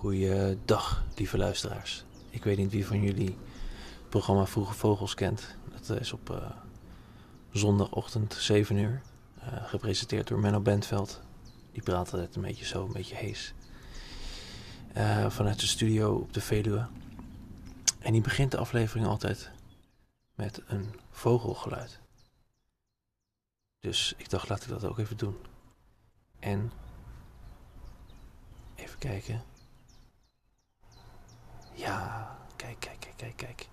Goeiedag, lieve luisteraars. Ik weet niet wie van jullie het programma Vroege Vogels kent. Dat is op uh, zondagochtend 7 uur. Uh, gepresenteerd door Menno Bentveld. Die praat altijd een beetje zo, een beetje hees. Vanuit de studio op de Veluwe. En die begint de aflevering altijd met een vogelgeluid. Dus ik dacht, laat ik dat ook even doen. En even kijken. Ja, kijk, kijk, kijk, kijk, kijk.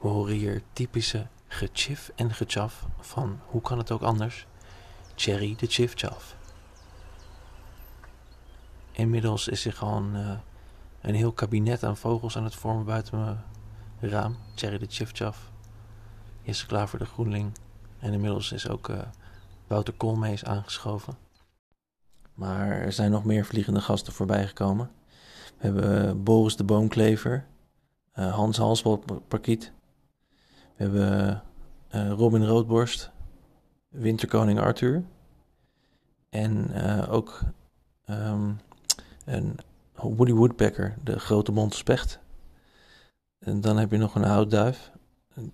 We horen hier typische gechif en gechaf van, hoe kan het ook anders? Cherry de chifchaf. Inmiddels is zich gewoon uh, een heel kabinet aan vogels aan het vormen buiten mijn raam. Cherry de chifchaf. Is klaar voor de groenling. En inmiddels is ook uh, Wouter Koolmees aangeschoven. Maar er zijn nog meer vliegende gasten voorbijgekomen. We hebben Boris de Boomklever, uh, Hans Halsbalparkiet. We hebben uh, Robin Roodborst, Winterkoning Arthur. En uh, ook um, een Woody Woodpecker, de grote bonte specht. En dan heb je nog een houtduif.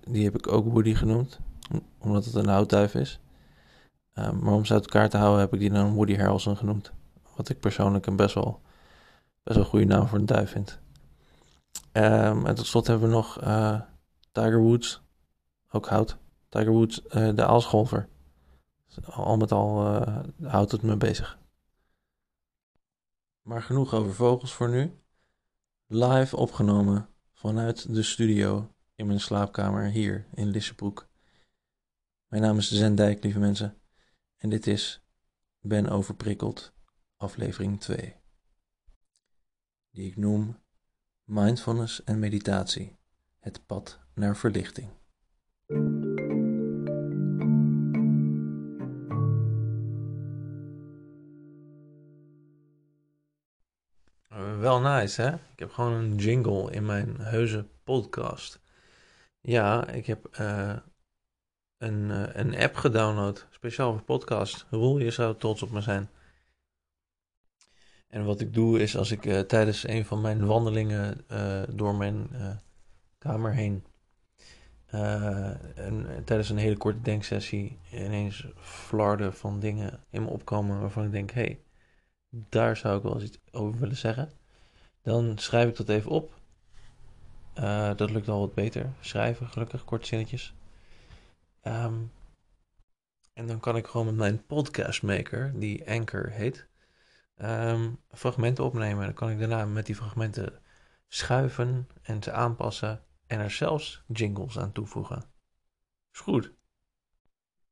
Die heb ik ook Woody genoemd, omdat het een houtduif is. Um, maar om ze uit elkaar te houden heb ik die dan Woody Harrelson genoemd. Wat ik persoonlijk een best wel, best wel goede naam voor een duif vind. Um, en tot slot hebben we nog uh, Tiger Woods, ook hout. Tiger Woods, uh, de aalscholver. Al met al uh, houdt het me bezig. Maar genoeg over vogels voor nu. Live opgenomen vanuit de studio in mijn slaapkamer hier in Lissebroek. Mijn naam is Zendijk, lieve mensen. En dit is Ben Overprikkeld, aflevering 2. Die ik noem Mindfulness en meditatie. Het pad naar verlichting. Wel nice, hè? Ik heb gewoon een jingle in mijn heuse podcast. Ja, ik heb uh, een, uh, een app gedownload, speciaal voor podcast. Roel, je zou trots op me zijn. En wat ik doe is als ik uh, tijdens een van mijn wandelingen uh, door mijn uh, kamer heen, en tijdens een hele korte denksessie, ineens flarden van dingen in me opkomen waarvan ik denk: hé, hey, daar zou ik wel eens iets over willen zeggen. Dan schrijf ik dat even op. dat lukt al wat beter. Schrijven, gelukkig, korte zinnetjes. Um, en dan kan ik gewoon met mijn podcastmaker, die Anchor heet um, fragmenten opnemen. Dan kan ik daarna met die fragmenten schuiven en ze aanpassen en er zelfs jingles aan toevoegen. Is goed.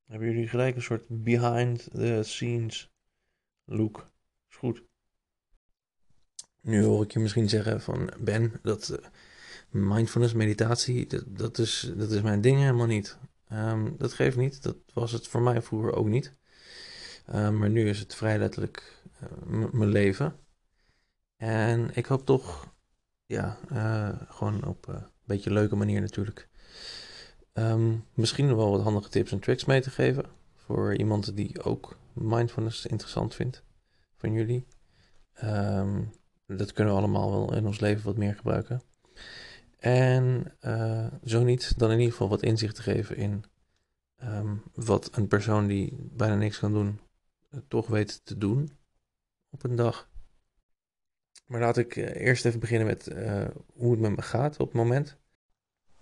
Hebben jullie gelijk een soort behind the scenes look. Is goed. Nu hoor ik je misschien zeggen van Ben, dat uh, mindfulness, meditatie, dat, dat, is, dat is mijn ding helemaal niet. Um, dat geeft niet, dat was het voor mij vroeger ook niet. Um, maar nu is het vrij letterlijk uh, mijn leven. En ik hoop toch, ja, uh, gewoon op een beetje leuke manier natuurlijk. Misschien nog wel wat handige tips en tricks mee te geven. Voor iemand die ook mindfulness interessant vindt van jullie. Um, dat kunnen we allemaal wel in ons leven wat meer gebruiken. En zo niet, dan in ieder geval wat inzicht te geven in um, wat een persoon die bijna niks kan doen, toch weet te doen op een dag. Maar laat ik uh, eerst even beginnen met uh, hoe het met me gaat op het moment.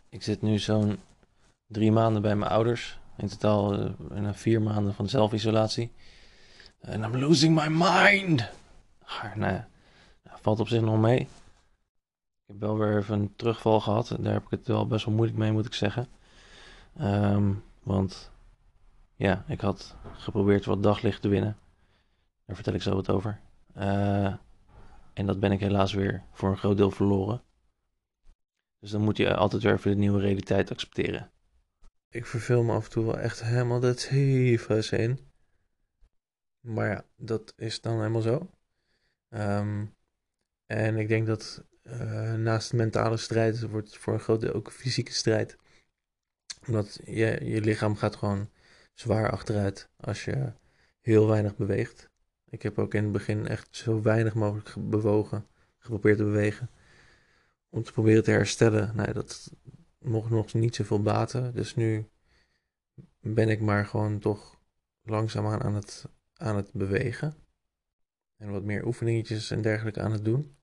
Ik zit nu zo'n drie maanden bij mijn ouders. In totaal uh, vier maanden van zelfisolatie. En I'm losing my mind. Nou ja, valt op zich nog mee. Ik heb wel weer even een terugval gehad. Daar heb ik het wel best wel moeilijk mee, moet ik zeggen. Um, want ja, ik had geprobeerd wat daglicht te winnen. Daar vertel ik zo wat over. Uh, en dat ben ik helaas weer voor een groot deel verloren. Dus dan moet je altijd weer even de nieuwe realiteit accepteren. Ik verveel me af en toe wel echt helemaal de tyfus in. Maar ja, dat is dan helemaal zo. Um, en ik denk dat uh, naast mentale strijd wordt voor een groot deel ook fysieke strijd. Omdat je, je lichaam gaat gewoon zwaar achteruit als je heel weinig beweegt. Ik heb ook in het begin echt zo weinig mogelijk bewogen, geprobeerd te bewegen. Om te proberen te herstellen. Nou, dat mocht nog niet zoveel baten. Dus nu ben ik maar gewoon toch langzaamaan aan het, aan het bewegen. En wat meer oefeningetjes en dergelijke aan het doen.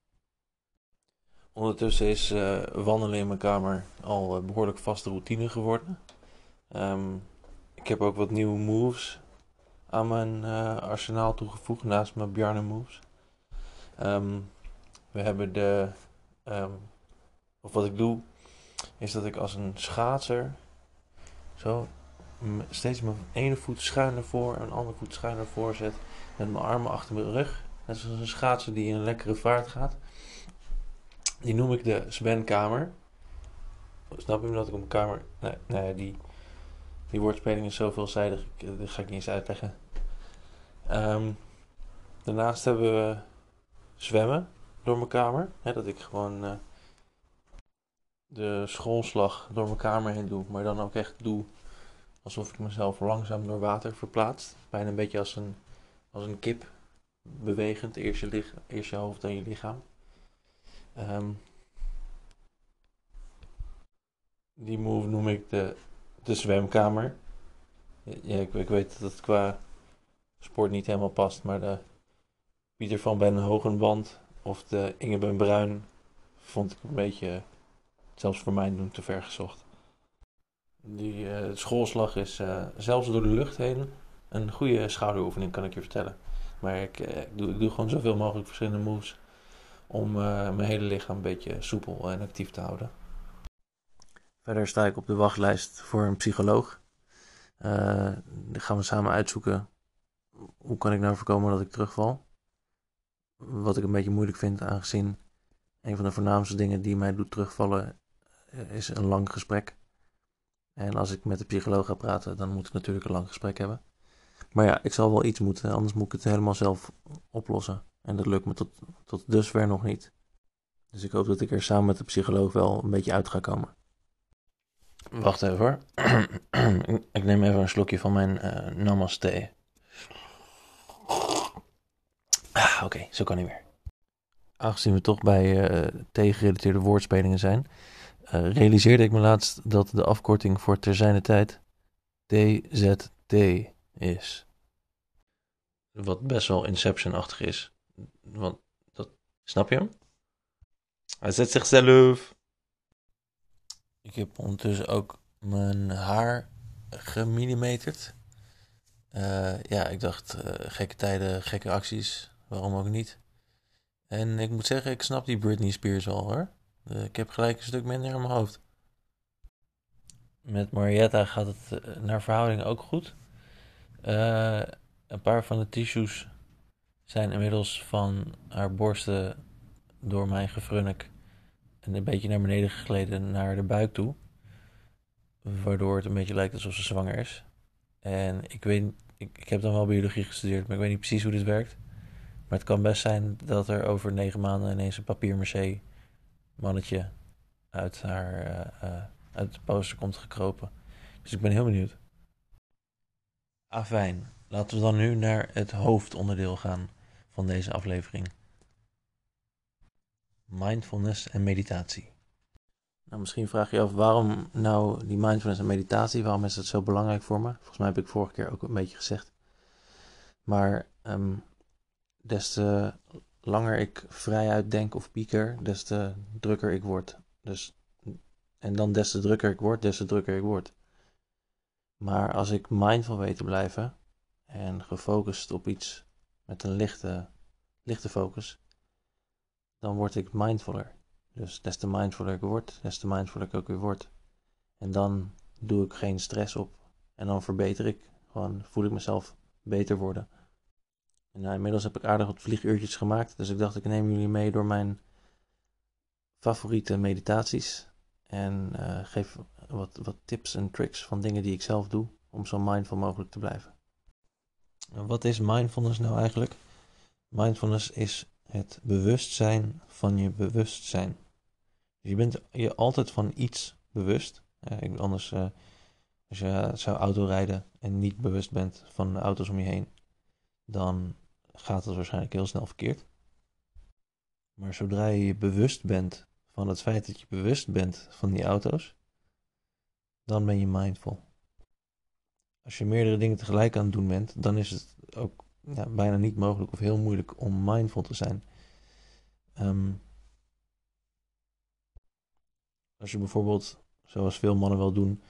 Ondertussen is uh, wandelen in mijn kamer al uh, behoorlijk vaste routine geworden. Um, ik heb ook wat nieuwe moves aan mijn uh, arsenaal toegevoegd naast mijn Bjarne moves. Um, we hebben de, um, of wat ik doe, is dat ik als een schaatser zo steeds mijn ene voet schuin naar voor en mijn andere voet schuin naar voor zet. Met mijn armen achter mijn rug. Net zoals een schaatser die in een lekkere vaart gaat. Die noem ik de Sven-kamer. Snap je dat ik een kamer... Nee, nee die, die woordspeling is zo veelzijdig. Dat ga ik niet eens uitleggen. Um, daarnaast hebben we zwemmen door mijn kamer. dat ik gewoon uh, de schoolslag door mijn kamer heen doe. Maar dan ook echt doe alsof ik mezelf langzaam door water verplaats. Bijna een beetje als een, als een kip bewegend. Eerst je, eerst je hoofd dan je lichaam. Um, die move noem ik de, de zwemkamer. Ja, ik, ik weet dat het qua sport niet helemaal past, maar de Pieter van Ben Hogenband of de Inge Ben Bruin vond ik een beetje, zelfs voor mij te ver gezocht. Die uh, schoolslag is uh, zelfs door de lucht heen een goede schouderoefening, kan ik je vertellen. Maar ik, ik, doe, ik doe gewoon zoveel mogelijk verschillende moves om mijn hele lichaam een beetje soepel en actief te houden. Verder sta ik op de wachtlijst voor een psycholoog. Uh, dan gaan we samen uitzoeken hoe kan ik nou voorkomen dat ik terugval. Wat ik een beetje moeilijk vind, aangezien een van de voornaamste dingen die mij doet terugvallen is een lang gesprek. En als ik met de psycholoog ga praten, dan moet ik natuurlijk een lang gesprek hebben. Maar ja, ik zal wel iets moeten, anders moet ik het helemaal zelf oplossen. En dat lukt me tot, tot dusver nog niet. Dus ik hoop dat ik er samen met de psycholoog wel een beetje uit ga komen. Wacht even hoor. ik neem even een slokje van mijn uh, namaste. Ah, Oké, zo kan niet meer. Aangezien we toch bij uh, thee-gerelateerde woordspelingen zijn, uh, realiseerde ik me laatst dat de afkorting voor terzijde tijd TZT is. Wat best wel Inception-achtig is. Want dat, snap je hem? Hij zet zichzelf. Ik heb ondertussen ook mijn haar gemillimeterd. Uh, ja, ik dacht, uh, gekke tijden, gekke acties, waarom ook niet. En ik moet zeggen, ik snap die Britney Spears al hoor. Uh, ik heb gelijk een stuk minder in mijn hoofd. Met Marietta gaat het naar verhouding ook goed. een paar van de tissues zijn inmiddels van haar borsten door mijn gefrunnik en een beetje naar beneden gegleden naar de buik toe. Waardoor het een beetje lijkt alsof ze zwanger is. En ik weet, ik, heb dan wel biologie gestudeerd, maar ik weet niet precies hoe dit werkt. Maar het kan best zijn dat er over negen maanden ineens een papier mannetje uit haar uh, uh, uit de poster komt gekropen. Dus ik ben heel benieuwd. Afijn, laten we dan nu naar het hoofdonderdeel gaan van deze aflevering mindfulness en meditatie. Nou, misschien vraag je je af waarom nou die mindfulness en meditatie, waarom is dat zo belangrijk voor me? Volgens mij heb ik vorige keer ook een beetje gezegd. Maar um, des te langer ik vrijuit denk of pieker, des te drukker ik word. Dus, en dan des te drukker ik word, des te drukker ik word. Maar als ik mindful weet te blijven en gefocust op iets met een lichte, lichte focus, dan word ik mindfuller. Dus des te mindfuller ik word, des te mindfuller ik ook weer word. En dan doe ik geen stress op. En dan verbeter ik. Gewoon voel ik mezelf beter worden. En nou, inmiddels heb ik aardig wat vlieguurtjes gemaakt. Dus ik dacht, ik neem jullie mee door mijn favoriete meditaties. En uh, geef wat, wat tips en tricks van dingen die ik zelf doe. Om zo mindful mogelijk te blijven. Wat is mindfulness nou eigenlijk? Mindfulness is het bewustzijn van je bewustzijn. Dus je bent je altijd van iets bewust. Uh, anders, uh, als je zou autorijden en niet bewust bent van de auto's om je heen, dan gaat het waarschijnlijk heel snel verkeerd. Maar zodra je je bewust bent van het feit dat je bewust bent van die auto's, dan ben je mindful. Als je meerdere dingen tegelijk aan het doen bent, dan is het ook ja, bijna niet mogelijk of heel moeilijk om mindful te zijn. Ehm, als je bijvoorbeeld, zoals veel mannen wel doen,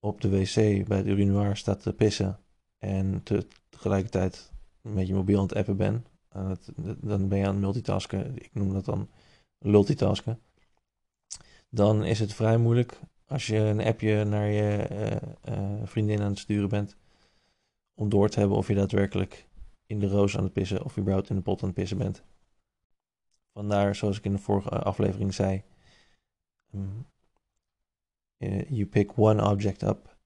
op de wc bij het urinoir staat te pissen en te, tegelijkertijd met je mobiel aan het appen bent, dan ben je aan het multitasken. Ik noem dat dan multitasken. Dan is het vrij moeilijk als je een appje naar je uh, vriendin aan het sturen bent, om door te hebben of je daadwerkelijk in de roos aan het pissen of überhaupt in de pot aan het pissen bent. Vandaar, zoals ik in de vorige aflevering zei, um, you pick one object up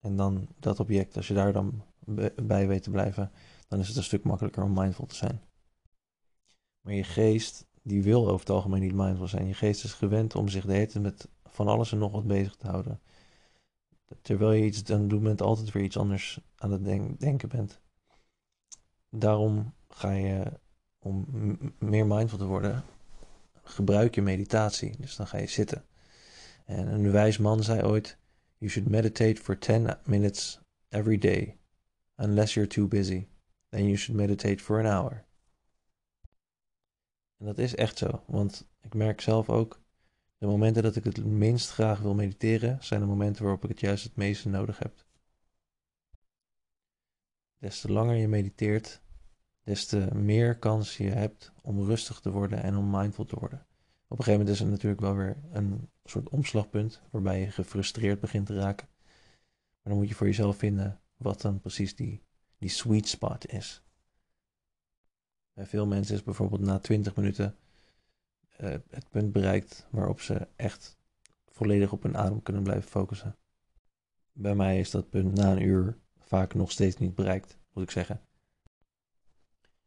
en dan dat object, als je daar dan bij weet te blijven, dan is het een stuk makkelijker om mindful te zijn. Maar je geest, die wil over het algemeen niet mindful zijn. Je geest is gewend om zich de hele tijd met van alles en nog wat bezig te houden. Terwijl je iets aan het doen bent, altijd weer iets anders aan het denken bent. Daarom ga je, om meer mindful te worden, gebruik je meditatie. Dus dan ga je zitten. En een wijs man zei ooit: You should meditate for 10 minutes every day, unless you're too busy. Then you should meditate for an hour. En dat is echt zo, want ik merk zelf ook, de momenten dat ik het minst graag wil mediteren, zijn de momenten waarop ik het juist het meeste nodig heb. Des te langer je mediteert, des te meer kans je hebt om rustig te worden en om mindful te worden. Op een gegeven moment is er natuurlijk wel weer een soort omslagpunt waarbij je gefrustreerd begint te raken. Maar dan moet je voor jezelf vinden wat dan precies die, die sweet spot is. Bij veel mensen is bijvoorbeeld na 20 minuten uh, het punt bereikt waarop ze echt volledig op hun adem kunnen blijven focussen. Bij mij is dat punt na een uur vaak nog steeds niet bereikt, moet ik zeggen.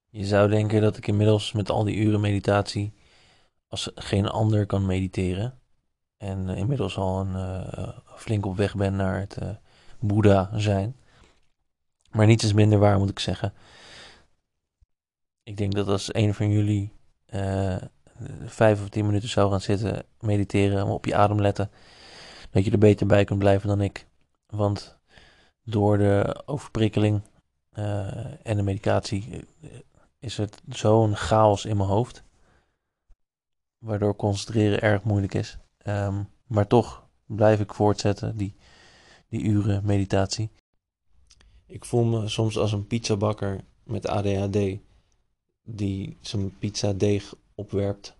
Je zou denken dat ik inmiddels met al die uren meditatie als geen ander kan mediteren. En uh, inmiddels al een, uh, flink op weg ben naar het uh, Boeddha zijn. Maar niets is minder waar, moet ik zeggen. Ik denk dat als een van jullie vijf of tien minuten zou gaan zitten, mediteren, op je adem letten, dat je er beter bij kunt blijven dan ik. Want door de overprikkeling en de medicatie is het zo'n chaos in mijn hoofd waardoor concentreren erg moeilijk is. Um, maar toch blijf ik voortzetten, die, die uren meditatie. Ik voel me soms als een pizzabakker met ADHD, die zijn pizza deeg opwerpt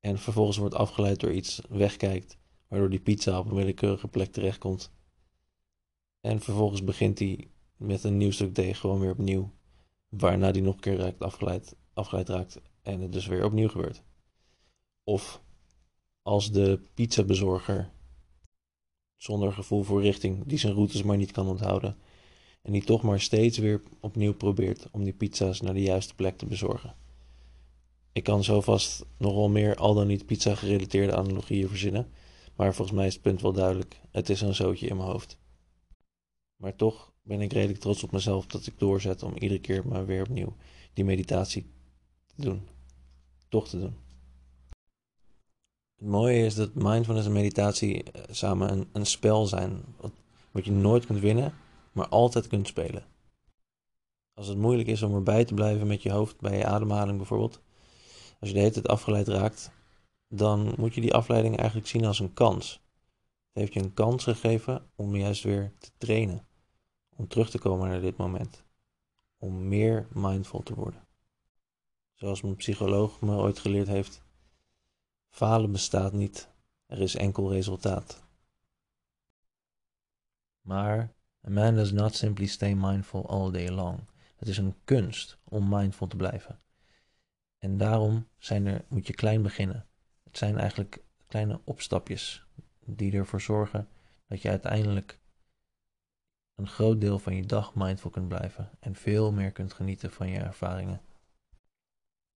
en vervolgens wordt afgeleid door iets wegkijkt, waardoor die pizza op een willekeurige plek terechtkomt. En vervolgens begint hij met een nieuw stuk deeg gewoon weer opnieuw, waarna die nog een keer raakt afgeleid, afgeleid raakt en het dus weer opnieuw gebeurt. Of als de pizzabezorger zonder gevoel voor richting, die zijn routes maar niet kan onthouden. En die toch maar steeds weer opnieuw probeert om die pizza's naar de juiste plek te bezorgen. Ik kan zo vast nogal meer al dan niet pizza gerelateerde analogieën verzinnen, maar volgens mij is het punt wel duidelijk. Het is een zootje in mijn hoofd. Maar toch ben ik redelijk trots op mezelf dat ik doorzet om iedere keer maar weer opnieuw die meditatie te doen. Toch te doen. Het mooie is dat mindfulness en meditatie eh, samen een, een spel zijn. Wat, wat je nooit kunt winnen, maar altijd kunt spelen. Als het moeilijk is om erbij te blijven met je hoofd bij je ademhaling bijvoorbeeld. Als je de hele tijd afgeleid raakt, dan moet je die afleiding eigenlijk zien als een kans. Het heeft je een kans gegeven om juist weer te trainen. Om terug te komen naar dit moment. Om meer mindful te worden. Zoals mijn psycholoog me ooit geleerd heeft, Falen bestaat niet, er is enkel resultaat. Maar a man does not simply stay mindful all day long. Het is een kunst om mindful te blijven. En daarom zijn er, moet je klein beginnen. Het zijn eigenlijk kleine opstapjes die ervoor zorgen dat je uiteindelijk een groot deel van je dag mindful kunt blijven en veel meer kunt genieten van je ervaringen.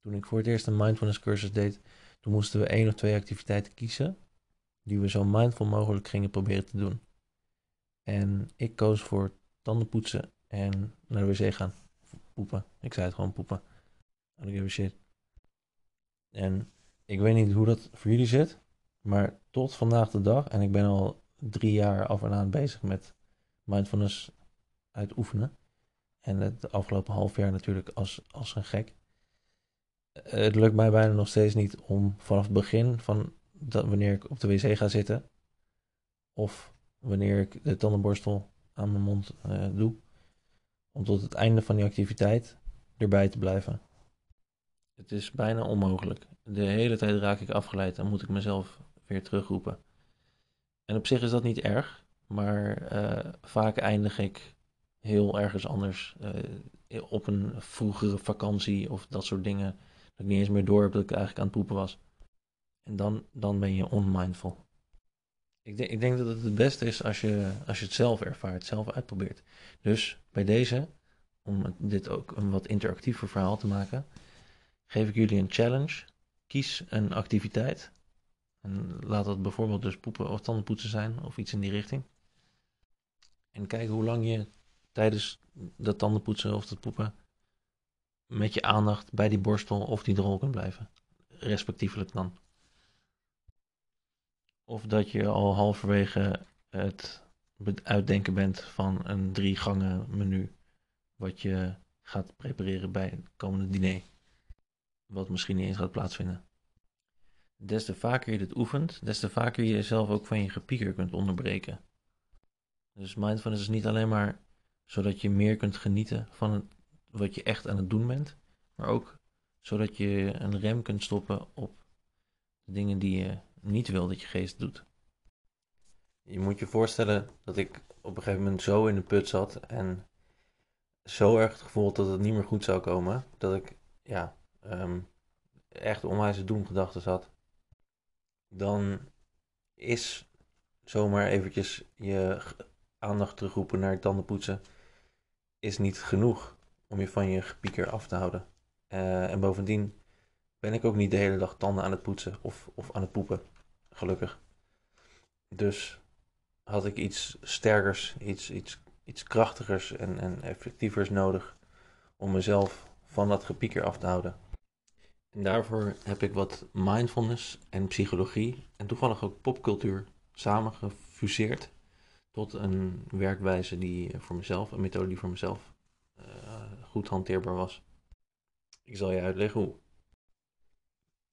Toen ik voor het eerst een mindfulness cursus deed, toen moesten we één of twee activiteiten kiezen die we zo mindful mogelijk gingen proberen te doen. En ik koos voor tanden poetsen en naar de wc gaan. Poepen. Ik zei het gewoon poepen. I don't give a shit. En ik weet niet hoe dat voor jullie zit, maar tot vandaag de dag, en ik ben al drie jaar af en aan bezig met mindfulness uitoefenen. En het afgelopen half jaar natuurlijk als, als een gek. Het lukt mij bijna nog steeds niet om vanaf het begin van dat wanneer ik op de wc ga zitten, of wanneer ik de tandenborstel aan mijn mond uh, doe, om tot het einde van die activiteit erbij te blijven. Het is bijna onmogelijk. De hele tijd raak ik afgeleid en moet ik mezelf weer terugroepen. En op zich is dat niet erg, maar uh, vaak eindig ik heel ergens anders. Uh, op een vroegere vakantie of dat soort dingen. Dat ik niet eens meer door heb dat ik eigenlijk aan het poepen was. En dan, dan ben je onmindful. Ik denk, ik denk dat het het beste is als je, als je het zelf ervaart, zelf uitprobeert. Dus bij deze, om dit ook een wat interactiever verhaal te maken, geef ik jullie een challenge. Kies een activiteit. En laat dat bijvoorbeeld dus poepen of tandenpoetsen zijn of iets in die richting. En kijk hoe lang je tijdens dat tandenpoetsen of dat poepen met je aandacht bij die borstel of die drol kunt blijven. Respectievelijk dan. Of dat je al halverwege het uitdenken bent van een drie gangen menu. Wat je gaat prepareren bij het komende diner. Wat misschien niet eens gaat plaatsvinden. Des te vaker je dit oefent, des te vaker je jezelf ook van je gepieker kunt onderbreken. Dus mindfulness is niet alleen maar zodat je meer kunt genieten van wat je echt aan het doen bent, maar ook zodat je een rem kunt stoppen op de dingen die je niet wil dat je geest doet. Je moet je voorstellen dat ik op een gegeven moment zo in de put zat en zo erg het gevoel dat het niet meer goed zou komen, dat ik ja, um, echt onwijze doemgedachten had. Dan is zomaar eventjes je aandacht terugroepen naar tandenpoetsen is niet genoeg om je van je gepieker af te houden. Uh, en bovendien ben ik ook niet de hele dag tanden aan het poetsen of, of aan het poepen gelukkig. Dus had ik iets sterkers, iets, iets, iets krachtigers en, en effectievers nodig om mezelf van dat gepieker af te houden. En daarvoor heb ik wat mindfulness en psychologie en toevallig ook popcultuur samengefuseerd tot een werkwijze die voor mezelf, een methode die voor mezelf uh, goed hanteerbaar was. Ik zal je uitleggen hoe.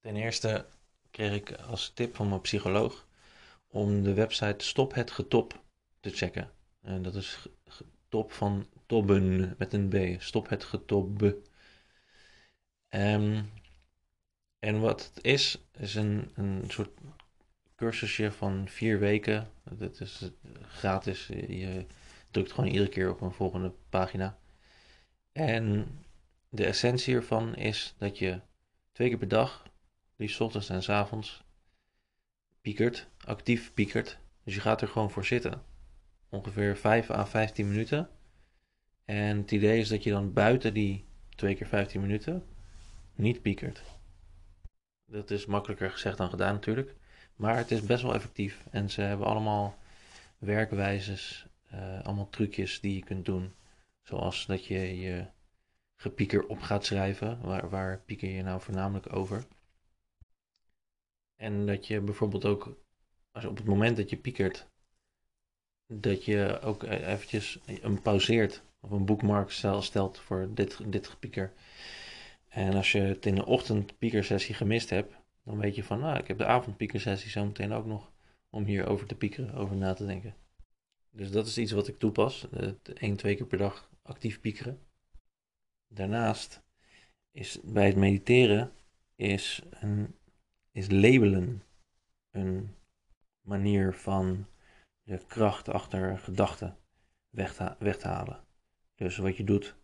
Ten eerste kreeg ik als tip van mijn psycholoog om de website Stop het Getop te checken. En dat is top van tobben met een B. Stop het getop. Um, en wat het is, is een, een soort cursusje van vier weken. Dat is gratis. Je drukt gewoon iedere keer op een volgende pagina. En de essentie ervan is dat je twee keer per dag liefst ochtends en s avonds, piekert, actief piekert. Dus je gaat er gewoon voor zitten. Ongeveer 5 à 15 minuten. En het idee is dat je dan buiten die 2 keer 15 minuten niet piekert. Dat is makkelijker gezegd dan gedaan natuurlijk. Maar het is best wel effectief. En ze hebben allemaal werkwijzes, uh, allemaal trucjes die je kunt doen. Zoals dat je je gepieker op gaat schrijven. Waar, waar pieker je nou voornamelijk over? En dat je bijvoorbeeld ook, als op het moment dat je piekert, dat je ook e-, eventjes een pauzeert of een bookmark stelt voor dit, dit gepieker. En als je het in de ochtend piekersessie gemist hebt, dan weet je van, nou, ik heb de avondpiekersessie zo meteen ook nog om hierover te piekeren, over na te denken. Dus dat is iets wat ik toepas, één, twee keer per dag actief piekeren. Daarnaast is bij het mediteren is een is labelen een manier van de kracht achter gedachten weg weg te halen. Dus wat je doet,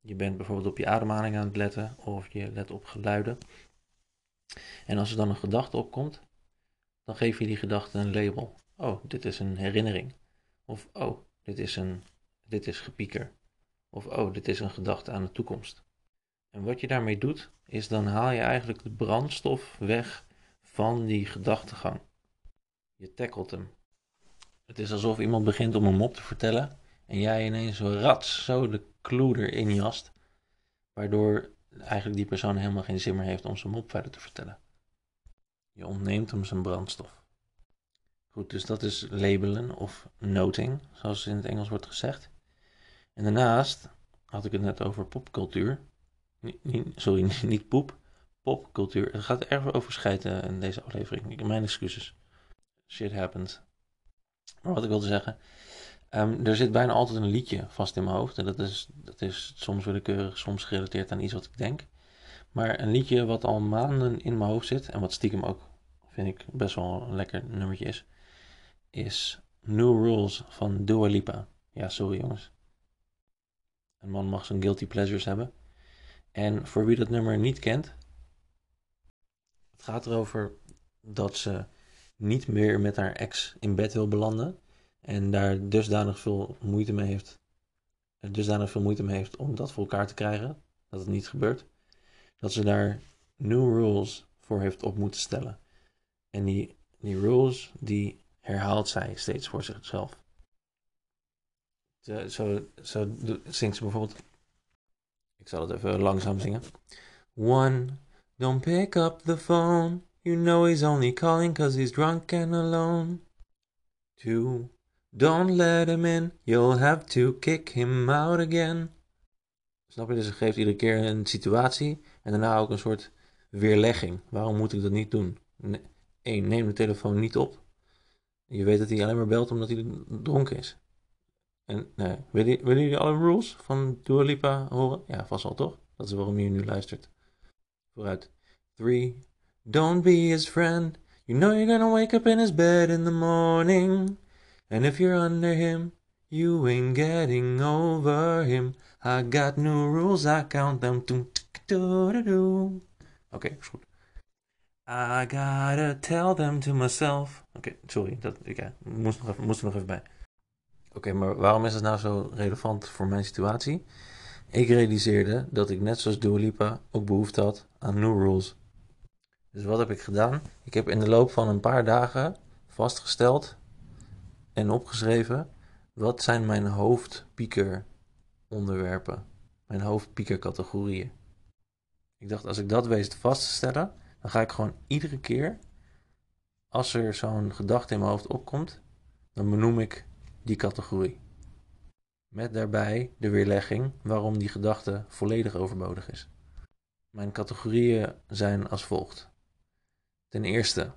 je bent bijvoorbeeld op je ademhaling aan het letten of je let op geluiden. En als er dan een gedachte opkomt, dan geef je die gedachte een label. Oh, dit is een herinnering. Of oh, dit is een dit is gepieker. Of oh, dit is een gedachte aan de toekomst. En wat je daarmee doet, is dan haal je eigenlijk de brandstof weg van die gedachtegang. Je tackelt hem. Het is alsof iemand begint om een mop te vertellen en jij ineens rats zo de clue erin jast, waardoor eigenlijk die persoon helemaal geen zin meer heeft om zijn mop verder te vertellen. Je ontneemt hem zijn brandstof. Goed, dus dat is labelen of noting, zoals in het Engels wordt gezegd. En daarnaast had ik het net over popcultuur. sorry, niet poep, popcultuur. Het gaat erg over scheiden in deze aflevering. Mijn excuses. Shit happens. Maar wat ik wilde zeggen. Um, er zit bijna altijd een liedje vast in mijn hoofd. En dat is, dat is soms willekeurig, soms gerelateerd aan iets wat ik denk. Maar een liedje wat al maanden in mijn hoofd zit. En wat stiekem ook, vind ik, best wel een lekker nummertje is. Is New Rules van Dua Lipa. Ja, sorry jongens. Een man mag zijn guilty pleasures hebben. En voor wie dat nummer niet kent. Het gaat erover dat ze niet meer met haar ex in bed wil belanden. En daar dusdanig veel moeite mee heeft. Dusdanig veel moeite mee heeft om dat voor elkaar te krijgen. Dat het niet gebeurt. Dat ze daar new rules voor heeft op moeten stellen. En die, die rules, die herhaalt zij steeds voor zichzelf. Zo, zo, zo zingt ze bijvoorbeeld. Ik zal het even langzaam zingen. One, don't pick up the phone. You know he's only calling cause he's drunk and alone. Two, don't let him in. You'll have to kick him out again. Snap je? Dus ze geeft iedere keer een situatie en daarna ook een soort weerlegging. Waarom moet ik dat niet doen? Eén, neem de telefoon niet op. Je weet dat hij alleen maar belt omdat hij dronken is. En nee, willen, willen jullie alle rules van Dua Lipa horen? Ja, vast wel toch? Dat is waarom je nu luistert. Vooruit. 3. Don't be his friend. You know you're gonna wake up in his bed in the morning. And if you're under him, you ain't getting over him. I got new rules, I count them. Oké, okay, is goed. I gotta tell them to myself. Oké, sorry, dat, ik ja, moest, nog even, moest er nog even bij. Oké, maar waarom is het nou zo relevant voor mijn situatie? Ik realiseerde dat ik net zoals Dua ook behoefte had aan new rules. Dus wat heb ik gedaan? Ik heb in de loop van een paar dagen vastgesteld en opgeschreven wat zijn mijn hoofdpieker onderwerpen, mijn hoofdpieker categorieën. Ik dacht als ik dat weet vast te stellen, dan ga ik gewoon iedere keer als er zo'n gedachte in mijn hoofd opkomt, dan benoem ik die categorie. Met daarbij de weerlegging waarom die gedachte volledig overbodig is. Mijn categorieën zijn als volgt. Ten eerste,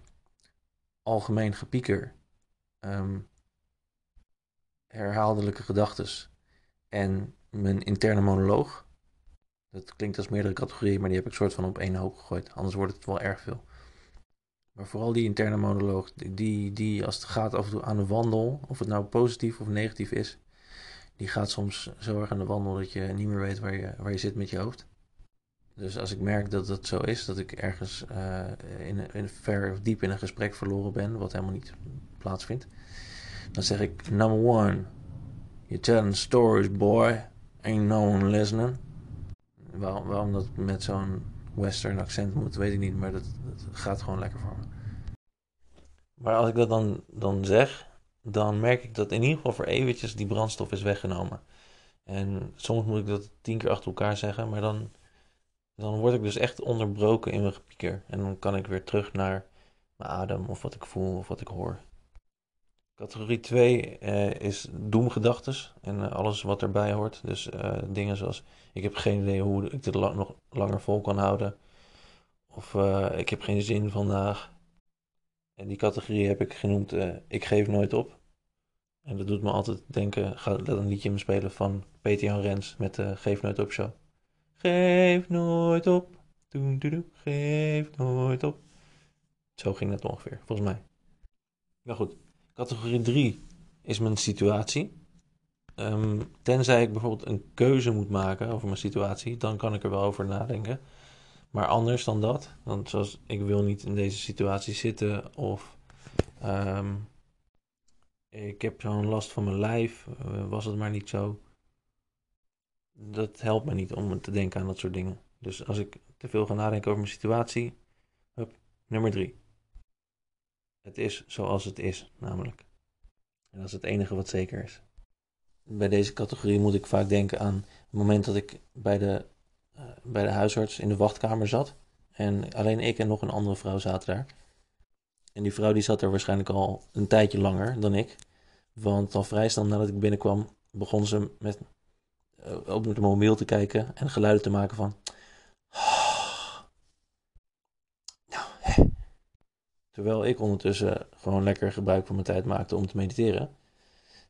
algemeen gepieker, um, herhaaldelijke gedachtes en mijn interne monoloog. Dat klinkt als meerdere categorieën, maar die heb ik soort van op één hoop gegooid. Anders wordt het wel erg veel. Maar vooral die interne monoloog, die, die als het gaat af en toe aan de wandel, of het nou positief of negatief is, die gaat soms zo erg aan de wandel dat je niet meer weet waar je, waar je zit met je hoofd. Dus als ik merk dat dat zo is, dat ik ergens uh, in, in ver of diep in een gesprek verloren ben, wat helemaal niet plaatsvindt, dan zeg ik: Number one, you're telling stories, boy. Ain't no one listening. Waarom, waarom dat met zo'n western accent moet, weet ik niet, maar dat, gaat gewoon lekker voor me. Maar als ik dat dan, dan zeg, dan merk ik dat in ieder geval voor eventjes die brandstof is weggenomen. En soms moet ik dat tien keer achter elkaar zeggen, maar dan, dan word ik dus echt onderbroken in mijn gepieker. En dan kan ik weer terug naar mijn adem of wat ik voel of wat ik hoor. Categorie 2 uh, eh, is doemgedachtes en uh, alles wat erbij hoort. Dus uh, dingen zoals ik heb geen idee hoe ik dit nog langer vol kan houden. Of ik heb geen zin vandaag. En die categorie heb ik genoemd ik geef nooit op. En dat doet me altijd denken, ga let een liedje spelen van Peter Jan Rens met de Geef Nooit Op show. Geef nooit op, doe, doe, doe, geef nooit op. Zo ging het ongeveer, volgens mij. Nou goed, Categorie 3 is mijn situatie. Um, tenzij ik bijvoorbeeld een keuze moet maken over mijn situatie, dan kan ik er wel over nadenken. Maar anders dan dat, dan zoals ik wil niet in deze situatie zitten of um, ik heb zo'n last van mijn lijf, uh, was het maar niet zo. Dat helpt me niet om te denken aan dat soort dingen. Dus als ik te veel ga nadenken over mijn situatie, hup, nummer 3. Het is zoals het is, namelijk. En dat is het enige wat zeker is. Bij deze categorie moet ik vaak denken aan het moment dat ik bij de eh, bij de huisarts in de wachtkamer zat. En alleen ik en nog een andere vrouw zaten daar. En die vrouw die zat er waarschijnlijk al een tijdje langer dan ik. Want al vrij snel nadat ik binnenkwam, begon ze met, uh, op de mobiel te kijken en geluiden te maken van... Nou, hè. Terwijl ik ondertussen gewoon lekker gebruik van mijn tijd maakte om te mediteren,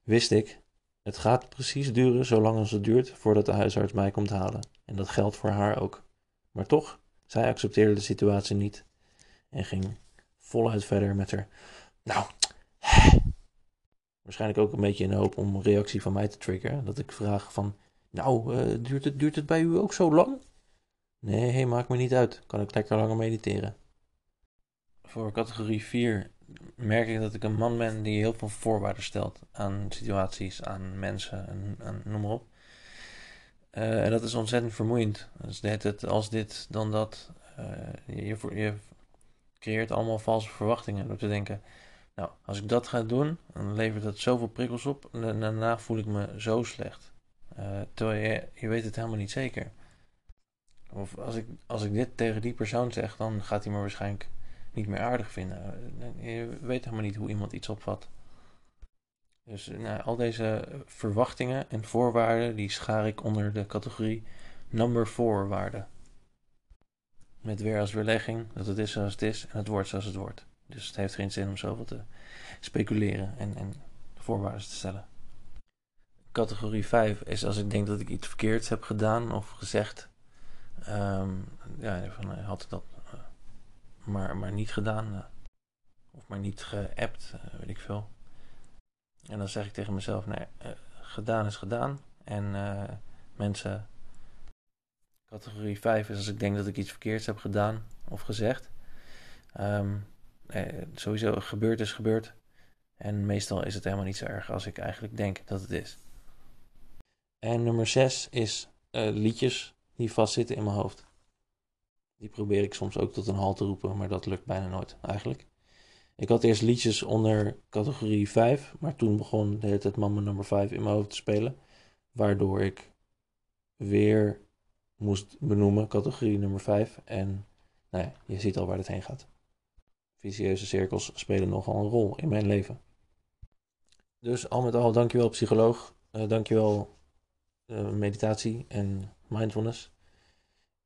wist ik, het gaat precies duren zolang als het duurt voordat de huisarts mij komt halen. En dat geldt voor haar ook. Maar toch, zij accepteerde de situatie niet en ging voluit verder met haar. Nou, waarschijnlijk ook een beetje in de hoop om een reactie van mij te triggeren. Dat ik vraag van, nou, uh, duurt, het, duurt het bij u ook zo lang? Nee, maakt me niet uit. Kan ik lekker langer mediteren. Voor categorie 4 merk ik dat ik een man ben die heel veel voorwaarden stelt aan situaties, aan mensen en, noem maar op. Uh, en dat is ontzettend vermoeiend. Dus het, als dit, dan dat. Uh, je, je creëert allemaal valse verwachtingen door te denken. Nou, als ik dat ga doen, dan levert dat zoveel prikkels op. En daarna voel ik me zo slecht. Uh, terwijl je, je weet het helemaal niet zeker. Of als ik, als ik dit tegen die persoon zeg, dan gaat hij me waarschijnlijk niet meer aardig vinden. Je weet helemaal niet hoe iemand iets opvat. Dus nou, al deze verwachtingen en voorwaarden, die schaar ik onder de categorie number 4 waarden. Met weer als weerlegging dat het is zoals het is en het wordt zoals het wordt. Dus het heeft geen zin om zoveel te speculeren en, en voorwaarden te stellen. Categorie 5 is als ik denk dat ik iets verkeerds heb gedaan of gezegd. Um, ja, van, had dat maar, maar niet gedaan. Uh, of maar niet geappt, weet ik veel. En dan zeg ik tegen mezelf, nee, gedaan is gedaan. En mensen Categorie 5 is als ik denk dat ik iets verkeerds heb gedaan of gezegd. Um, eh, sowieso, gebeurd is gebeurd. En meestal is het helemaal niet zo erg als ik eigenlijk denk dat het is. En nummer 6 is liedjes die vastzitten in mijn hoofd. Die probeer ik soms ook tot een halt te roepen, maar dat lukt bijna nooit eigenlijk. Ik had eerst liedjes onder categorie 5, maar toen begon de hele tijd Mama nummer 5 in mijn hoofd te spelen. Waardoor ik weer moest benoemen, categorie nummer 5. En nou ja, je ziet al waar het heen gaat. Vicieuze cirkels spelen nogal een rol in mijn leven. Dus al met al, dankjewel psycholoog. Uh, dankjewel uh, meditatie en mindfulness.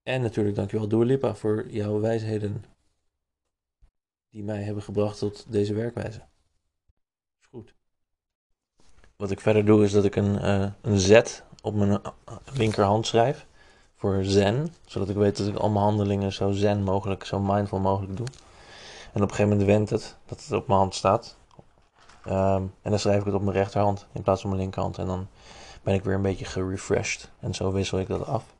En natuurlijk dankjewel Dua Lipa voor jouw wijsheden die mij hebben gebracht tot deze werkwijze. Is goed. Wat ik verder doe is dat ik een, uh, een Z op mijn linkerhand schrijf voor zen. Zodat ik weet dat ik al mijn handelingen zo zen mogelijk, zo mindful mogelijk doe. En op een gegeven moment wendt het dat het op mijn hand staat. Ehm, en dan schrijf ik het op mijn rechterhand in plaats van mijn linkerhand. En dan ben ik weer een beetje gerefreshed. En zo wissel ik dat af.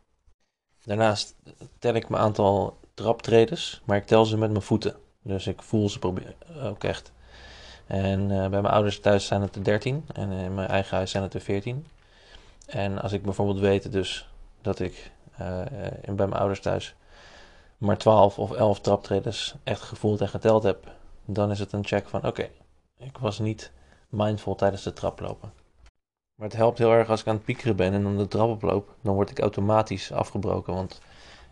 Daarnaast tel ik mijn aantal traptredens, maar ik tel ze met mijn voeten. Dus ik voel ze ook echt. En uh, bij mijn ouders thuis zijn het er 13 en in mijn eigen huis zijn het er 14. En als ik bijvoorbeeld weet dus dat ik uh, bij mijn ouders thuis maar 12 of 11 traptreders echt gevoeld en geteld heb, dan is het een check van oké, ik was niet mindful tijdens de traplopen. Maar het helpt heel erg als ik aan het piekeren ben en dan de trap oploop, dan word ik automatisch afgebroken, want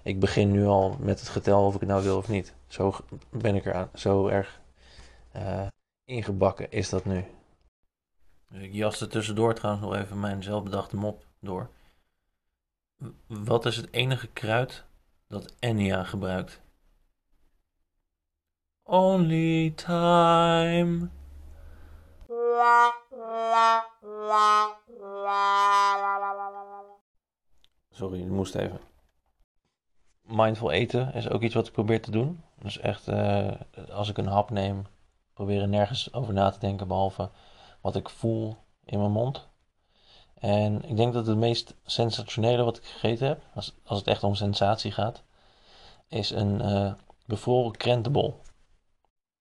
ik begin nu al met het getel of ik het nou wil of niet. Zo ben ik er zo erg uh, ingebakken is dat nu. Ik jaste tussendoor trouwens nog even mijn zelfbedachte mop door. Wat is het enige kruid dat Enya gebruikt? Only time. Sorry, ik moest even. Mindful eten is ook iets wat ik probeer te doen. Dus echt, uh, als ik een hap neem, proberen nergens over na te denken behalve wat ik voel in mijn mond. En ik denk dat het meest sensationele wat ik gegeten heb, als, als het echt om sensatie gaat, is een uh, bevroren krentenbol.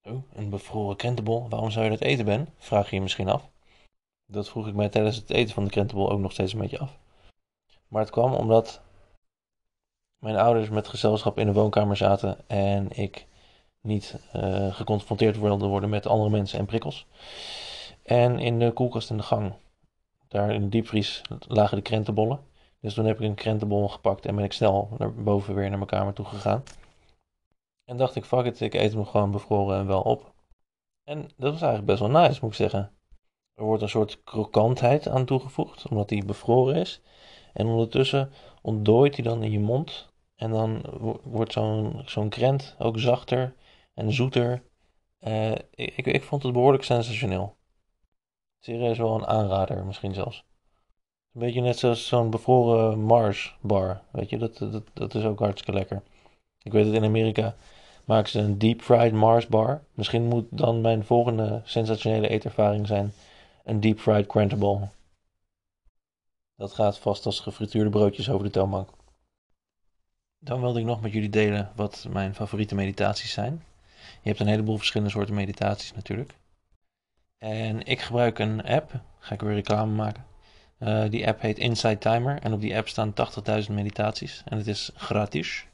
Oh, een bevroren krentenbol, waarom zou je dat eten, Ben? Vraag je je misschien af. Dat vroeg ik mij tijdens het eten van de krentenbol ook nog steeds een beetje af. Maar het kwam omdat mijn ouders met gezelschap in de woonkamer zaten en ik niet uh, geconfronteerd wilde worden met andere mensen en prikkels. En in de koelkast in de gang daar in de diepvries lagen de krentenbollen. Dus toen heb ik een krentenbol gepakt en ben ik snel naar boven weer naar mijn kamer toe gegaan. En dacht ik, fuck it, ik eet hem gewoon bevroren en wel op. En dat was eigenlijk best wel nice, moet ik zeggen. Er wordt een soort krokantheid aan toegevoegd, omdat hij bevroren is. En ondertussen ontdooit hij dan in je mond. En dan wordt zo'n zo'n krent ook zachter en zoeter. Uh, ik, ik vond het behoorlijk sensationeel. Serieus wel een aanrader, misschien zelfs. Een beetje net zoals zo'n bevroren Mars bar. Weet je, dat, dat, dat is ook hartstikke lekker. Ik weet dat in Amerika maken ze een deep fried Mars bar. Misschien moet dan mijn volgende sensationele eetervaring zijn een deep fried Crantable. Dat gaat vast als gefrituurde broodjes over de toonbank. Dan wilde ik nog met jullie delen wat mijn favoriete meditaties zijn. Je hebt een heleboel verschillende soorten meditaties natuurlijk. En ik gebruik een app, ga ik weer reclame maken. Uh, die app heet Inside Timer en op die app staan 80.000 meditaties en het is gratis.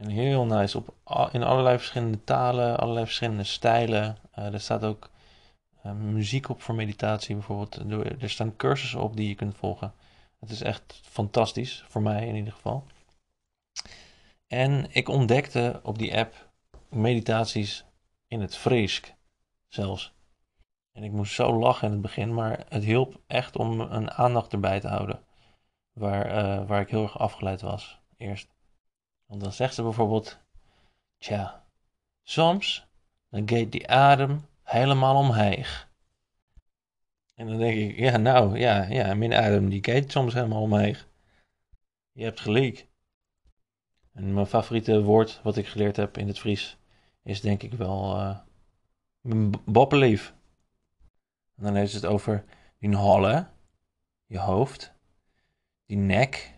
En heel nice, op, in allerlei verschillende talen, allerlei verschillende stijlen. Uh, er staat ook uh, muziek op voor meditatie bijvoorbeeld. Er staan cursussen op die je kunt volgen. Het is echt fantastisch, voor mij in ieder geval. En ik ontdekte op die app meditaties in het Freesk zelfs. En ik moest zo lachen in het begin, maar het hielp echt om een aandacht erbij te houden. Waar, uh, waar ik heel erg afgeleid was eerst. Want dan zegt ze bijvoorbeeld: Tja, soms dan gaat die adem helemaal omheeg. En dan denk ik: Ja, nou ja, ja mijn adem die gaat soms helemaal omheeg. Je hebt gelijk. En mijn favoriete woord wat ik geleerd heb in het Fries is denk ik wel uh, boppelief. En dan heeft het over die holle, je hoofd, die nek,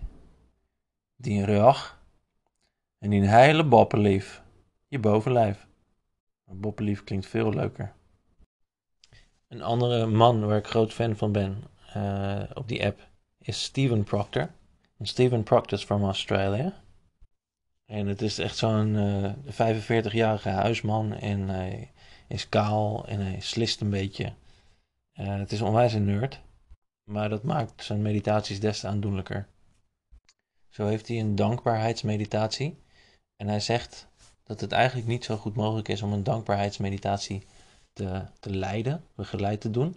die rug en die hele boppelief, je bovenlijf. Boppelief klinkt veel leuker. Een andere man waar ik groot fan van ben uh, op die app is Steven Proctor. En Steven Proctor is from Australia. En het is echt zo'n uh, eh, 45-jarige huisman en hij is kaal en hij slist een beetje. Uh, het is onwijs een nerd, maar dat maakt zijn meditaties des te aandoenlijker. Zo heeft hij een dankbaarheidsmeditatie en hij zegt dat het eigenlijk niet zo goed mogelijk is om een dankbaarheidsmeditatie te, te leiden, begeleid te doen,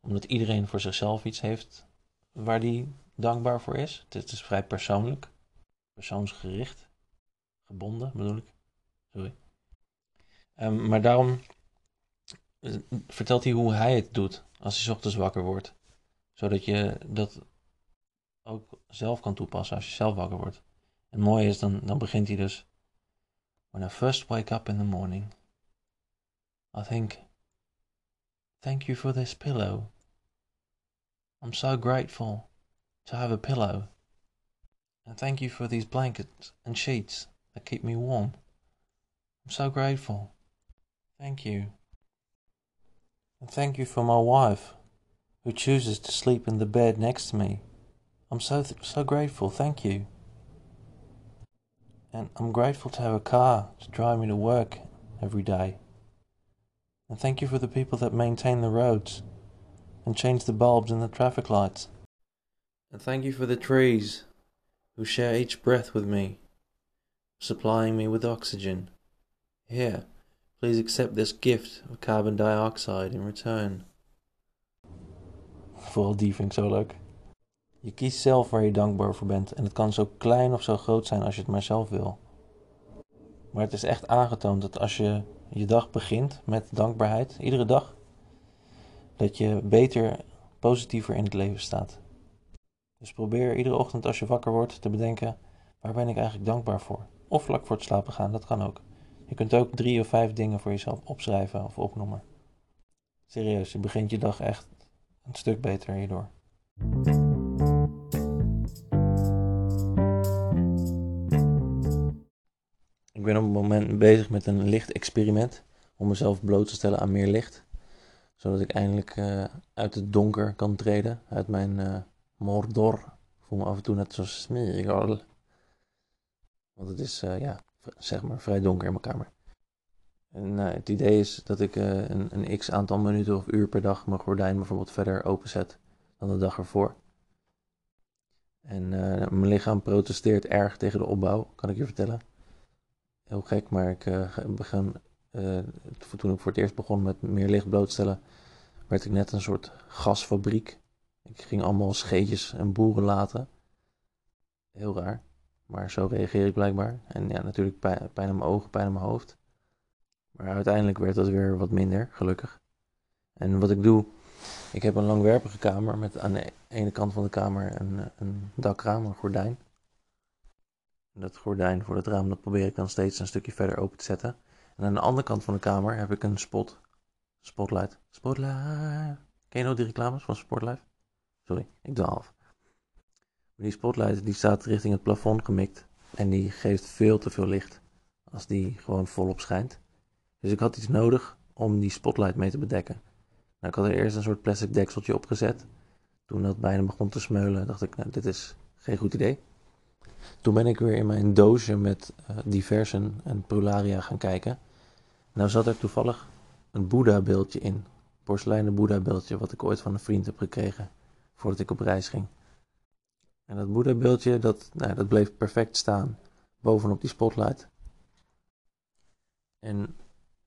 omdat iedereen voor zichzelf iets heeft waar die dankbaar voor is. Het is vrij persoonlijk, persoonsgericht, gebonden bedoel ik. Sorry. Um, maar daarom eh, vertelt hij hoe hij het doet als hij ochtends wakker wordt. Zodat je dat ook zelf kan toepassen als je zelf wakker wordt. En het mooie is, dan, dan begint hij dus. When I first wake up in the morning, I think, thank you for this pillow. I'm so grateful to have a pillow. And thank you for these blankets and sheets that keep me warm. I'm so grateful. Thank you. And thank you for my wife, who chooses to sleep in the bed next to me. I'm so, so grateful, thank you. And I'm grateful to have a car to drive me to work every day. And thank you for the people that maintain the roads and change the bulbs in the traffic lights. And thank you for the trees who share each breath with me, supplying me with oxygen. Here, Please accept this gift of carbon dioxide in return. Vooral die vind. Je kiest zelf waar je dankbaar voor bent en het kan zo klein of zo groot zijn als je het maar zelf wil. Maar het is echt aangetoond dat als je je dag begint met dankbaarheid, iedere dag, dat je beter, positiever in het leven staat. Dus probeer iedere ochtend als je wakker wordt te bedenken, waar ben ik eigenlijk dankbaar voor? Of vlak voor het slapen gaan, dat kan ook. Je kunt ook drie of vijf dingen voor jezelf opschrijven of opnoemen. Serieus, je begint je dag echt een stuk beter hierdoor. Ik ben op het moment bezig met een licht-experiment om mezelf bloot te stellen aan meer licht. Zodat ik eindelijk uh, uit het donker kan treden, uit mijn uh, mordor. Ik voel me af en toe net zoals Smeagol. Want het is, uh, ja, zeg maar, vrij donker in mijn kamer. En het idee is dat ik een, een x aantal minuten of uur per dag mijn gordijn bijvoorbeeld verder openzet dan de dag ervoor. En mijn lichaam protesteert erg tegen de opbouw, kan ik je vertellen. Heel gek, maar ik uh, begin, uh, toen ik voor het eerst begon met meer licht blootstellen, werd ik net een soort gasfabriek. Ik ging allemaal scheetjes en boeren laten. Heel raar, maar zo reageer ik blijkbaar. En ja, natuurlijk pijn, pijn aan mijn ogen, pijn aan mijn hoofd. Maar uiteindelijk werd dat weer wat minder, gelukkig. En wat ik doe, ik heb een langwerpige kamer met aan de ene kant van de kamer een, een dakraam, een gordijn. Dat gordijn voor het raam, dat probeer ik dan steeds een stukje verder open te zetten. En aan de andere kant van de kamer heb ik een spot. Spotlight. Spotlight. Ken je nog die reclames van Spotlight? Sorry, ik doe af. Die spotlight die staat richting het plafond gemikt. En die geeft veel te veel licht. Als die gewoon volop schijnt. Dus ik had iets nodig om die spotlight mee te bedekken. Nou, ik had er eerst een soort plastic dekseltje opgezet. Toen dat bijna begon te smeulen, dacht ik, nou, dit is geen goed idee. Toen ben ik weer in mijn doosje met uh, diversen en prularia gaan kijken. Nou zat er toevallig een Boeddha-beeldje in. Porseleinen Boeddha-beeldje, wat ik ooit van een vriend heb gekregen voordat ik op reis ging. En dat Boeddha-beeldje, dat, nou, dat bleef perfect staan bovenop die spotlight. En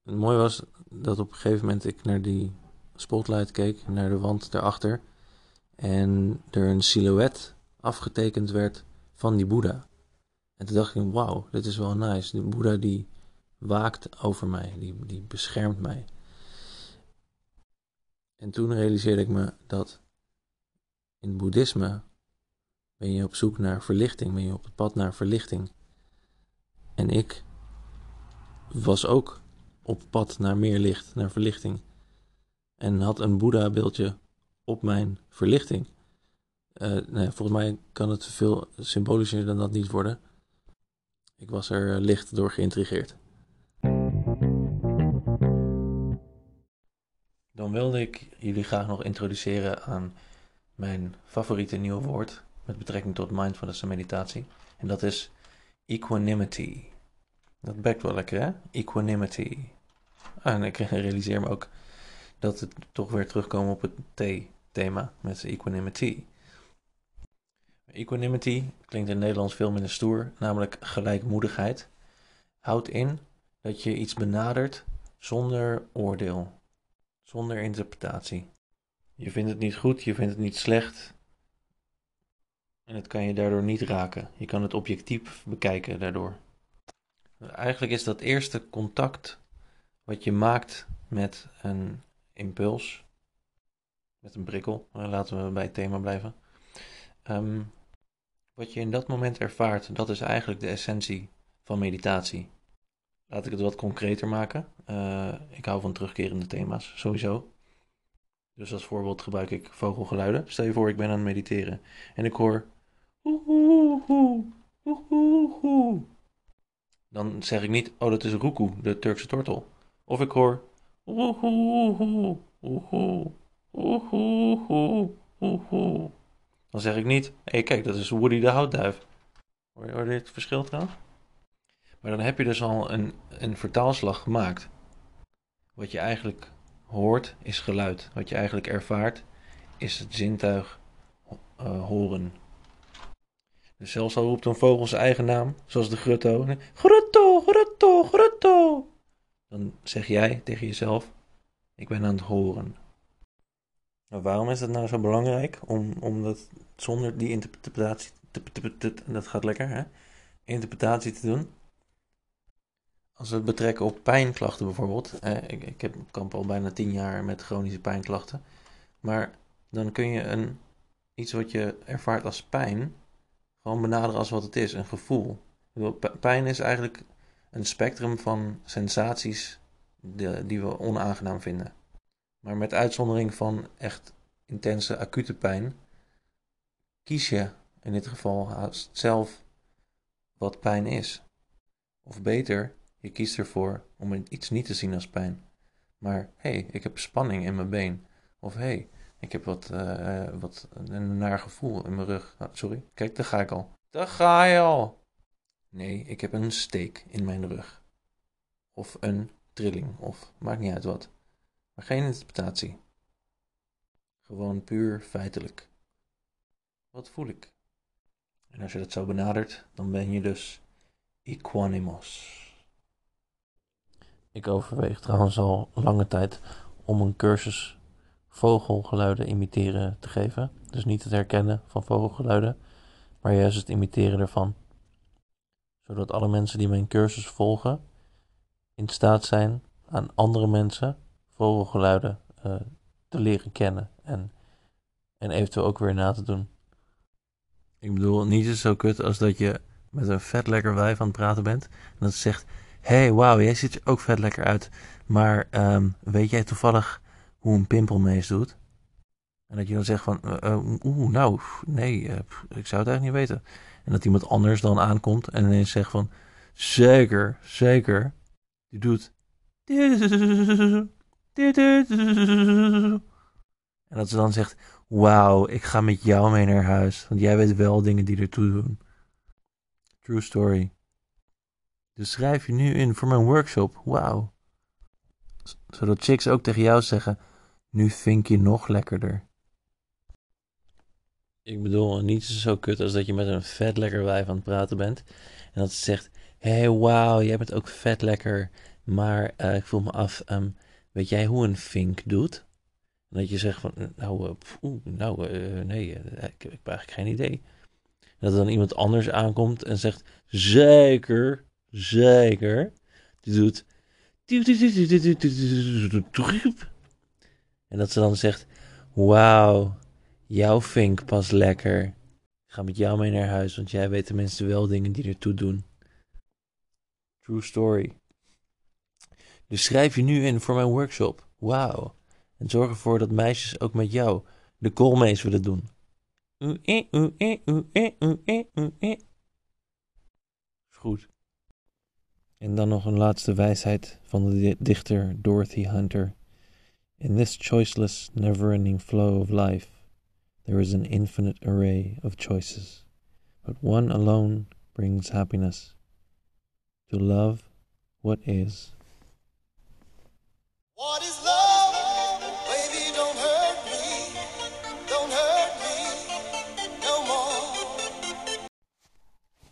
het mooie was dat op een gegeven moment ik naar die spotlight keek, naar de wand daarachter. En er een silhouet afgetekend werd van die Boeddha. En toen dacht ik, wauw, dit is wel nice. Die Boeddha die waakt over mij, die, die beschermt mij. En toen realiseerde ik me dat in het boeddhisme ben je op zoek naar verlichting, ben je op het pad naar verlichting. En ik was ook op pad naar meer licht, naar verlichting. En had een Boeddha-beeldje op mijn verlichting. Uh, nee, volgens mij kan het veel symbolischer dan dat niet worden. Ik was er licht door geïntrigeerd. Dan wilde ik jullie graag nog introduceren aan mijn favoriete nieuwe woord met betrekking tot mindfulness en meditatie. En dat is equanimity. Dat bekt wel lekker, hè? Equanimity. En ik realiseer me ook dat het toch weer terugkomen op het T-thema met equanimity. Equanimity klinkt in Nederlands veel minder stoer, namelijk gelijkmoedigheid. Houdt in dat je iets benadert zonder oordeel, zonder interpretatie. Je vindt het niet goed, je vindt het niet slecht. En het kan je daardoor niet raken. Je kan het objectief bekijken daardoor. Eigenlijk is dat eerste contact wat je maakt met een impuls, met een prikkel, laten we bij het thema blijven. Ehm, wat je in dat moment ervaart, dat is eigenlijk de essentie van meditatie. Laat ik het wat concreter maken. Uh, ik hou van terugkerende thema's, sowieso. Dus als voorbeeld gebruik ik vogelgeluiden. Stel je voor, ik ben aan het mediteren en ik hoor. Dan zeg ik niet, oh dat is Ruku, de Turkse tortel. Of ik hoor. Dan zeg ik niet, hé hey, kijk, dat is Woody de houtduif. Hoor je, hoor het verschil trouwens? Maar dan heb je dus al een, een vertaalslag gemaakt. Wat je eigenlijk hoort is geluid. Wat je eigenlijk ervaart is het zintuig uh, horen. Dus zelfs al roept een vogel zijn eigen naam, zoals de grutto. Grutto, grutto, grutto. Dan zeg jij tegen jezelf, ik ben aan het horen. Nou, waarom is dat nou zo belangrijk? Om, om dat zonder die interpretatie, te, dat gaat lekker hè, interpretatie te doen. Als we het betrekken op pijnklachten bijvoorbeeld. Eh, ik, ik heb, kamp al bijna tien jaar met chronische pijnklachten. Maar dan kun je een, iets wat je ervaart als pijn gewoon benaderen als wat het is, een gevoel. Pijn is eigenlijk een spectrum van sensaties die we onaangenaam vinden. Maar met uitzondering van echt intense acute pijn, kies je in dit geval zelf wat pijn is. Of beter, je kiest ervoor om iets niet te zien als pijn. Maar hé, hey, ik heb spanning in mijn been. Of hé, hey, ik heb wat, uh, wat een naar gevoel in mijn rug. Ah, sorry, kijk, daar ga ik al. Daar ga je al. Nee, ik heb een steek in mijn rug. Of een trilling, of maakt niet uit wat. Maar geen interpretatie. Gewoon puur feitelijk. Wat voel ik? En als je dat zo benadert, dan ben je dus equanimous. Ik overweeg trouwens al lange tijd om een cursus vogelgeluiden imiteren te geven. Dus niet het herkennen van vogelgeluiden, maar juist het imiteren ervan. Zodat alle mensen die mijn cursus volgen in staat zijn aan andere mensen vogelgeluiden uh, te leren kennen en, en eventueel ook weer na te doen. Ik bedoel, niet zo kut als dat je met een vet lekker wijf aan het praten bent en dat ze zegt: hey, wauw, jij ziet er ook vet lekker uit, maar um, weet jij toevallig hoe een pimpelmees doet? En dat je dan zegt van, uh, oeh, nou, nee, uh, ik zou het eigenlijk niet weten. En dat iemand anders dan aankomt en ineens zegt van, zeker, zeker, die doet. En dat ze dan zegt, wauw, ik ga met jou mee naar huis, want jij weet wel dingen die ertoe doen. True story. Dus schrijf je nu in voor mijn workshop, wauw. Zodat chicks ook tegen jou zeggen, nu vind je nog lekkerder. Ik bedoel, niet zo kut als dat je met een vet lekker wijf aan het praten bent. En dat ze zegt, hey, wauw, jij bent ook vet lekker. Maar uh, ik voel me af, um, weet jij hoe een vink doet? Dat je zegt van, nou, uh, nou, uh, nee, ik, ik, heb eigenlijk geen idee. Dat er dan iemand anders aankomt en zegt, zeker, zeker. Die doet... En dat ze dan zegt, wauw, jouw vink pas lekker. Ik ga met jou mee naar huis, want jij weet tenminste wel dingen die ertoe doen. True story. Dus schrijf je nu in voor mijn workshop. Wauw. En zorg ervoor dat meisjes ook met jou de koolmees willen doen. Goed. En dan nog een laatste wijsheid van de dichter Dorothy Hunter. In this choiceless, never ending flow of life, there is an infinite array of choices, but one alone brings happiness to love what is. What is love?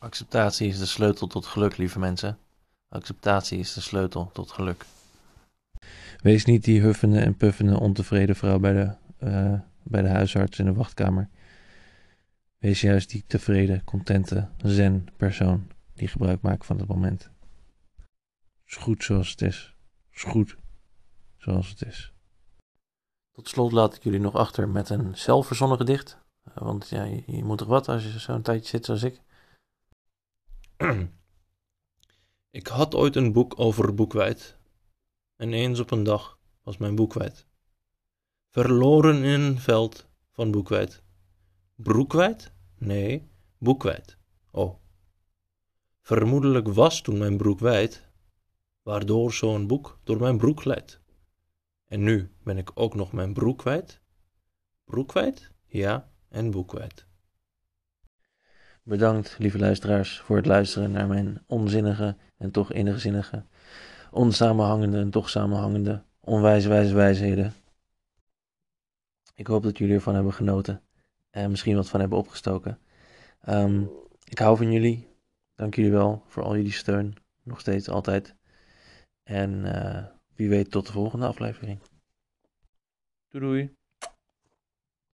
Acceptatie is de sleutel tot geluk, lieve mensen. Acceptatie is de sleutel tot geluk. Wees niet die huffende en puffende ontevreden vrouw bij de, uh, bij de huisarts in de wachtkamer. Wees juist die tevreden, contente, zen persoon die gebruik maakt van het moment. Is goed zoals het is. Is goed zoals het is. Tot slot laat ik jullie nog achter met een zelfverzonnen gedicht. Want ja, je, je moet toch wat als je zo'n tijdje zit zoals ik. Ik had ooit een boek over boekwijd. En eens op een dag was mijn boek kwijt. Verloren in een veld van boekwijd. Broekwijd? Nee, boekwijd. Oh. Vermoedelijk was toen mijn broek wijd, waardoor zo'n boek door mijn broek leidt. En nu ben ik ook nog mijn broek kwijt. Broek kwijt? Ja, en boek kwijt. Bedankt, lieve luisteraars, voor het luisteren naar mijn onzinnige en toch innigzinnige, onsamenhangende en toch samenhangende, onwijze wijze wijsheden. Ik hoop dat jullie ervan hebben genoten en misschien wat van hebben opgestoken. Um, ik hou van jullie. Dank jullie wel voor al jullie steun. Nog steeds, altijd. En uh, wie weet tot de volgende aflevering. Doei doei.